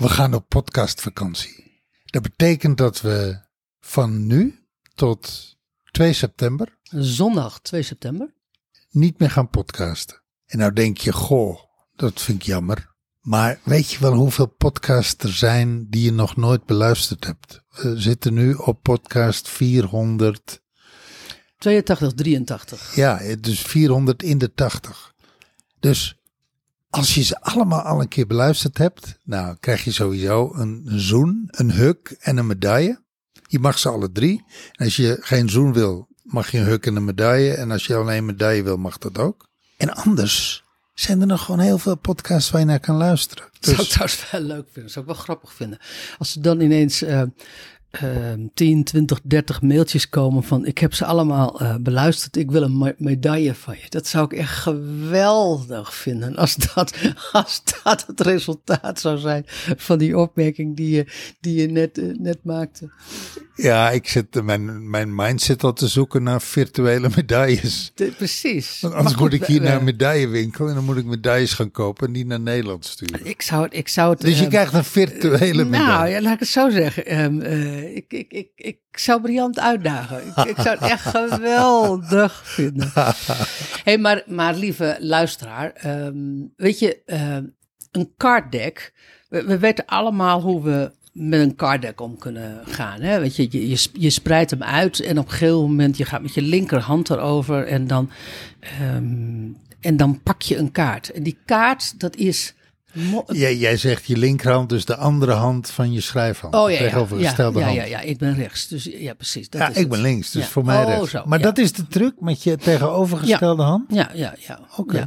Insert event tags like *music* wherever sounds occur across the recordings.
We gaan op podcastvakantie. Dat betekent dat we van nu tot 2 september Zondag 2 september. niet meer gaan podcasten. En nou denk je, goh, dat vind ik jammer. Maar weet je wel hoeveel podcasts er zijn die je nog nooit beluisterd hebt? We zitten nu op podcast 400. 82, 83. Ja, dus 400 in de 80. Dus als je ze allemaal al een keer beluisterd hebt, nou krijg je sowieso een zoen, een huk en een medaille. Je mag ze alle drie. En als je geen zoen wil, mag je een huk en een medaille. En als je alleen een medaille wil, mag dat ook. En anders zijn er nog gewoon heel veel podcasts waar je naar kan luisteren. Dat zou ik Dus trouwens wel leuk vinden. Dat zou ik wel grappig vinden. Als er dan ineens eh, eh, 10, 20, 30 mailtjes komen van ik heb ze allemaal eh, beluisterd. Ik wil een me- medaille van je. Dat zou ik echt geweldig vinden. Als *laughs* dat, als dat het resultaat zou zijn van die opmerking die je, die je net, eh, net maakte. ja, ik zit mijn, mijn mind zit al te zoeken naar virtuele *laughs* medailles. De- precies. Want anders goed, moet ik hier naar een medaillewinkel en dan moet ik medailles gaan kopen en die naar Nederland sturen. Ik zou ik zou het. Dus je eh, krijgt een virtuele medaille. Nou, ja, laat ik het zo zeggen. Ehm, eh, ik, ik, ik, ik zou Briant uitdagen. Ik, ik zou het echt *laughs* geweldig vinden. hey, maar, maar lieve luisteraar, ehm, weet je, ehm, een card deck. We, we weten allemaal hoe we met een card deck om kunnen gaan. Hè? Weet je, je, je spreidt hem uit en op een gegeven moment je gaat met je linkerhand erover en dan, ehm, en dan pak je een kaart. En die kaart, dat is. Mo- Jij, jij zegt je linkerhand, dus de andere hand van je schrijfhand. Oh ja, ja, ja, tegenovergestelde ja, hand. ja, ja, ik ben rechts. Dus ja, precies. Dat Ja, is ik het. ben links, dus Ja. voor mij Oh, rechts. zo, maar dat is de truc met je tegenovergestelde hand? Ja, ja, ja. Oké.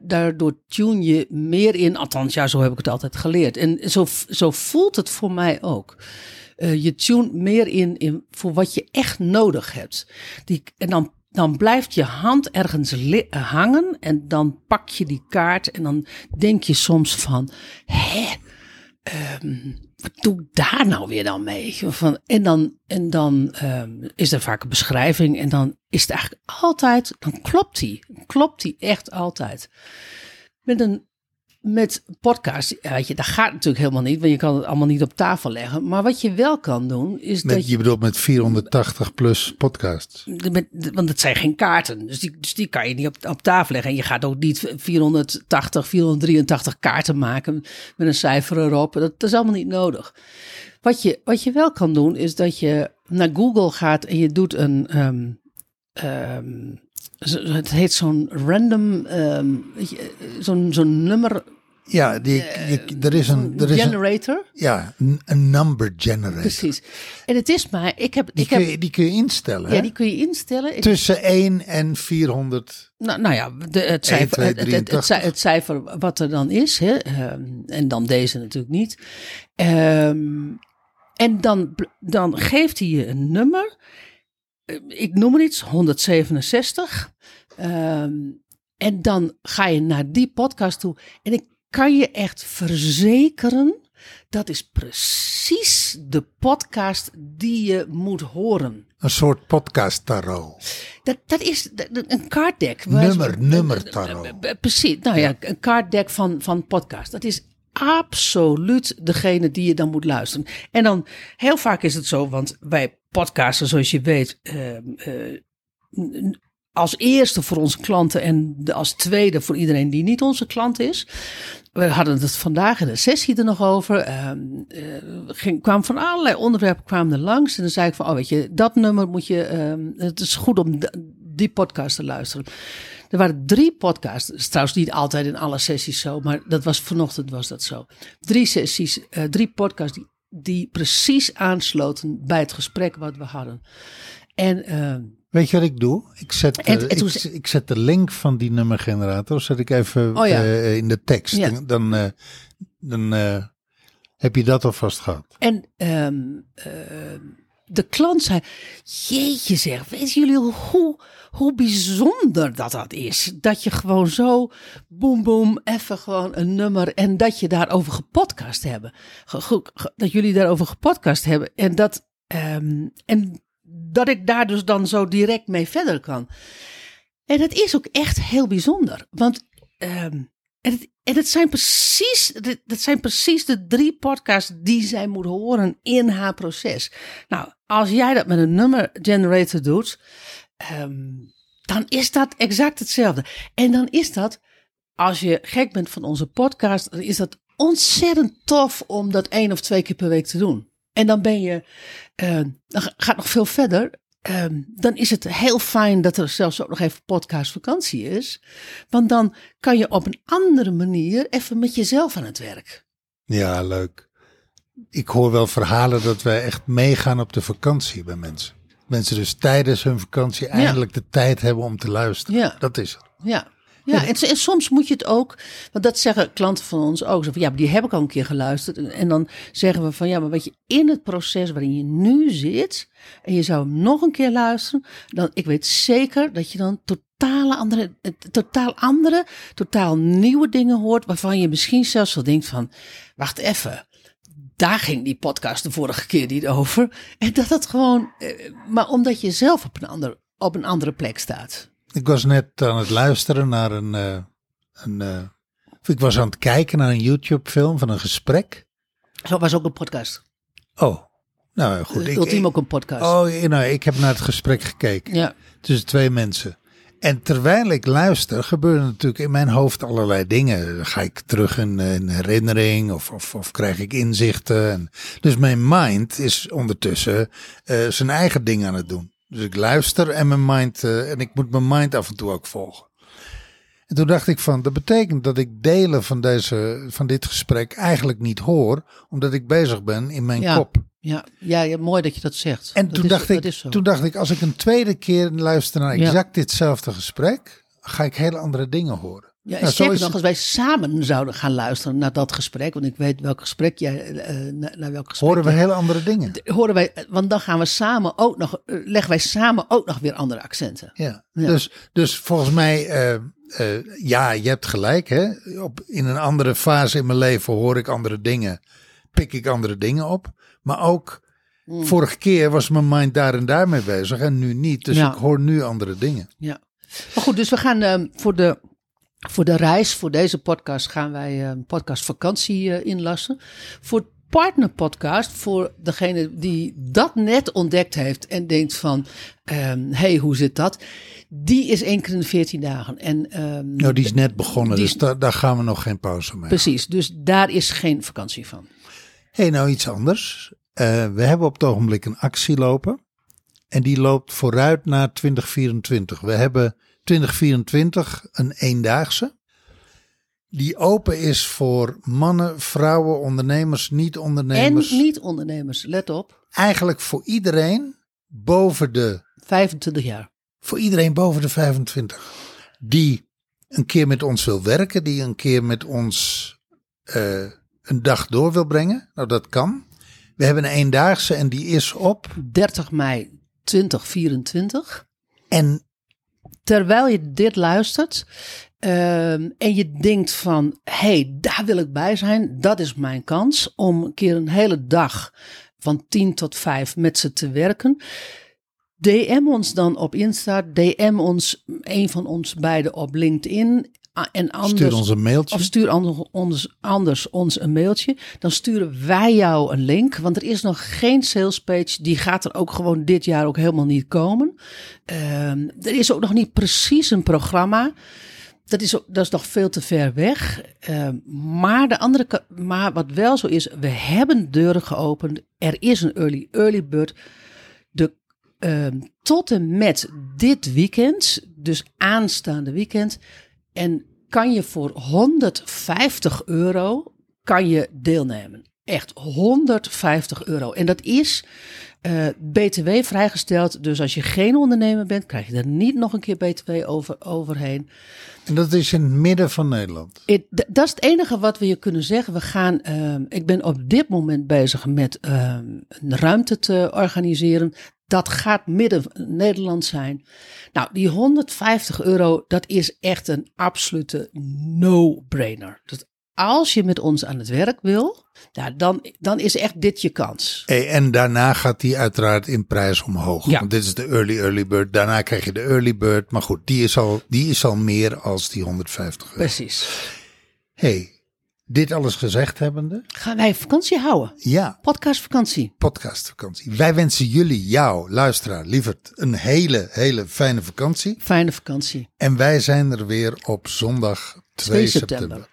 daardoor tune je meer in, althans, ja, zo heb ik het altijd geleerd. En zo, zo voelt het voor mij ook. Eh, je tune meer in, in voor wat je echt nodig hebt. Die, en dan, dan blijft je hand ergens eh, hangen en dan pak je die kaart en dan denk je soms van, hè, ehm, wat doe ik daar nou weer dan mee? Van, en dan, en dan ehm, is er vaak een beschrijving en dan is het eigenlijk altijd, dan klopt die. Klopt die echt altijd. Met een met podcast, weet je, dat gaat natuurlijk helemaal niet, want je kan het allemaal niet op tafel leggen. Maar wat je wel kan doen, is dat Met, je bedoelt met 480 plus podcasts. met, want het zijn geen kaarten. Dus die, dus die kan je niet op, op tafel leggen. En je gaat ook niet 480, 483 kaarten maken met een cijfer erop. Dat, dat is allemaal niet nodig. Wat je, wat je wel kan doen, is dat je naar Google gaat en je doet een. ehm, ehm, het heet zo'n random. ehm, je, zo'n zo'n nummer. Ja, die, je- er is een, er is een, generator. ja, een, number generator. Precies. En het is maar. Ik heb. Die ik kun, heb je, die kun je instellen. ja, hè? die kun je instellen. Tussen 1 en 400. Nou, nou ja, de, het, cijfer, 2, het, het, het, 83. cij- het cijfer wat er dan is. Hè, ehm, en dan deze natuurlijk niet. Ehm, en dan, dan geeft hij je een nummer. Eh, Ik noem er iets, 167. Ehm, en dan ga je naar die podcast toe. En ik kan je echt verzekeren. Dat is precies de podcast die je moet horen. Een soort podcast tarot. Dat, dat is een card deck. Nummer, nummer tarot. Precies, nou ja, een card deck van, van podcast. Dat is absoluut degene die je dan moet luisteren. En dan, heel vaak is het zo, want wij podcasten, zoals je weet, ehm, eh, als eerste voor onze klanten en als tweede voor iedereen die niet onze klant is. We hadden het vandaag in de sessie er nog over. eh, ging, kwam van allerlei onderwerpen kwamen er langs. En dan zei ik van, oh weet je, dat nummer moet je, ehm, het is goed om die podcast te luisteren. Er waren drie podcasts. Trouwens niet altijd in alle sessies zo, maar dat was vanochtend was dat zo. Drie sessies, eh, drie podcasts die, die precies aansloten bij het gesprek wat we hadden. En ehm, Weet je wat ik doe? Ik zet, En- eh, en toen ik, ik zet de link van die nummergenerator zet ik even Oh ja. eh, in de tekst. Ja. Dan, dan, eh, dan Heb je dat alvast gehad? En ehm, ehm, de klant zei: Jeetje, zeg, weten jullie hoe, hoe bijzonder dat dat is? Dat je gewoon zo, boem, boem, even gewoon een nummer. En dat je daarover gepodcast hebben. Ge- dat jullie daarover gepodcast hebben. En dat, en dat ik daar dus dan zo direct mee verder kan. En dat is ook echt heel bijzonder. Want ehm, en, het, en het zijn precies, dat zijn precies de drie podcasts die zij moet horen in haar proces. Nou, als jij dat met een nummer generator doet, ehm, dan is dat exact hetzelfde. En dan is dat, als je gek bent van onze podcast, is dat ontzettend tof om dat één of twee keer per week te doen. En dan ben je, eh, dan gaat nog veel verder. Ehm, dan is het heel fijn dat er zelfs ook nog even podcastvakantie is. Want dan kan je op een andere manier even met jezelf aan het werk. Ja, leuk. Ik hoor wel verhalen dat wij echt meegaan op de vakantie bij mensen. Mensen dus tijdens hun vakantie eindelijk de tijd hebben om te luisteren. Ja. Dat is het. Ja. Ja, en, soms moet je het ook, want dat zeggen klanten van ons ook. Zo van, ja, die heb ik al een keer geluisterd. En, dan zeggen we van, ja, maar weet je, in het proces waarin je nu zit, en je zou hem nog een keer luisteren, dan, ik weet zeker dat je dan totale andere, eh, totaal andere, totaal nieuwe dingen hoort, waarvan je misschien zelfs wel denkt van, wacht even, daar ging die podcast de vorige keer niet over. En dat het gewoon, eh, maar omdat je zelf op een, ander, op een andere plek staat. Ik was net aan het luisteren naar een. eh, een eh, of ik was aan het kijken naar een YouTube-film van een gesprek. Zo was ook een podcast. Oh, nou goed. Ik, Ultiem ook een podcast. oh, nou, ik heb naar het gesprek gekeken. Ja, tussen twee mensen. En terwijl ik luister, gebeuren natuurlijk in mijn hoofd allerlei dingen. Dan ga ik terug in, eh, in herinnering of, of, of krijg ik inzichten. En, dus mijn mind is ondertussen eh, zijn eigen ding aan het doen. Dus ik luister en mijn mind, eh, en ik moet mijn mind af en toe ook volgen. En toen dacht ik van, dat betekent dat ik delen van, deze, van dit gesprek eigenlijk niet hoor, omdat ik bezig ben in mijn Ja. kop. ja, ja, ja, mooi dat je dat zegt. En Dat toen, is- dacht ik, toen dacht ik, als ik een tweede keer luister naar Ja. exact ditzelfde gesprek, ga ik hele andere dingen horen. Ja, en Nou, zeker is nog als wij samen zouden gaan luisteren naar dat gesprek, want ik weet welk gesprek jij, eh, naar, welk gesprek Horen we jij- hele andere dingen. horen wij, want dan gaan we samen ook nog, eh, leggen wij samen ook nog weer andere accenten. Ja. Ja. Dus, dus volgens mij, eh, ja, je hebt gelijk. Hè? Op, in een andere fase in mijn leven hoor ik andere dingen, pik ik andere dingen op. Maar ook, Mm. vorige keer was mijn mind daar en daar mee bezig en nu niet. Dus Ja. ik hoor nu andere dingen. Ja. Maar goed, dus we gaan ehm, voor, de, voor de reis, voor deze podcast, gaan wij een podcast vakantie eh, inlassen. Voor het partnerpodcast, voor degene die dat net ontdekt heeft en denkt van, hé, hey, hoe zit dat? Die is één keer in de 14 dagen. En, ehm, Nou, die is net begonnen, Die- dus da- daar gaan we nog geen pauze mee. Precies, dus daar is geen vakantie van. hey, nou iets anders. Eh, we hebben op het ogenblik een actie lopen. En die loopt vooruit naar 2024. We hebben 2024 een eendaagse. Die open is voor mannen, vrouwen, ondernemers, En niet-ondernemers. niet-ondernemers, let op, Eigenlijk voor iedereen boven de, 25 jaar. voor iedereen boven de 25. Die een keer met ons wil werken, die een keer met ons eh, een dag door wil brengen. Nou, dat kan. We hebben een eendaagse en die is op. 30 mei 2024. En terwijl je dit luistert ehm, en je denkt van, hey, daar wil ik bij zijn, dat is mijn kans om een keer een hele dag van 10 tot 5 met ze te werken. DM ons dan op Insta, DM ons, een van ons beiden op LinkedIn. A- En anders, stuur ons een mailtje. of stuur ons, anders ons een mailtje. Dan sturen wij jou een link. Want er is nog geen sales page. Die gaat er ook gewoon dit jaar ook helemaal niet komen. Ehm, er is ook nog niet precies een programma. Dat is, dat is nog veel te ver weg. Ehm, maar, de andere, maar wat wel zo is, we hebben deuren geopend. Er is een early, early bird. De, ehm, tot en met dit weekend, dus aanstaande weekend. En kan je voor 150 euro kan je deelnemen. Echt 150 euro. En dat is uh, BTW vrijgesteld. Dus als je geen ondernemer bent, krijg je er niet nog een keer BTW over, overheen. En dat is in het midden van Nederland. dat is het enige wat we je kunnen zeggen. We gaan, uh, ik ben op dit moment bezig met uh, een ruimte te organiseren. Dat gaat midden Nederland zijn. Nou, die 150 euro, dat is echt een absolute no-brainer. Als je met ons aan het werk wil, nou, dan, dan is echt dit je kans. Hey, en daarna gaat die uiteraard in prijs omhoog. Ja. Want dit is de early early bird. Daarna krijg je de early bird. Maar goed, die is al, die is al meer als die 150 euro. Precies. hey, dit alles gezegd hebbende. Gaan wij vakantie houden? Ja. Podcastvakantie. Podcastvakantie. Wij wensen jullie, jou, luisteraar, lieverd, een hele, hele fijne vakantie. Fijne vakantie. En wij zijn er weer op zondag 2, september. september.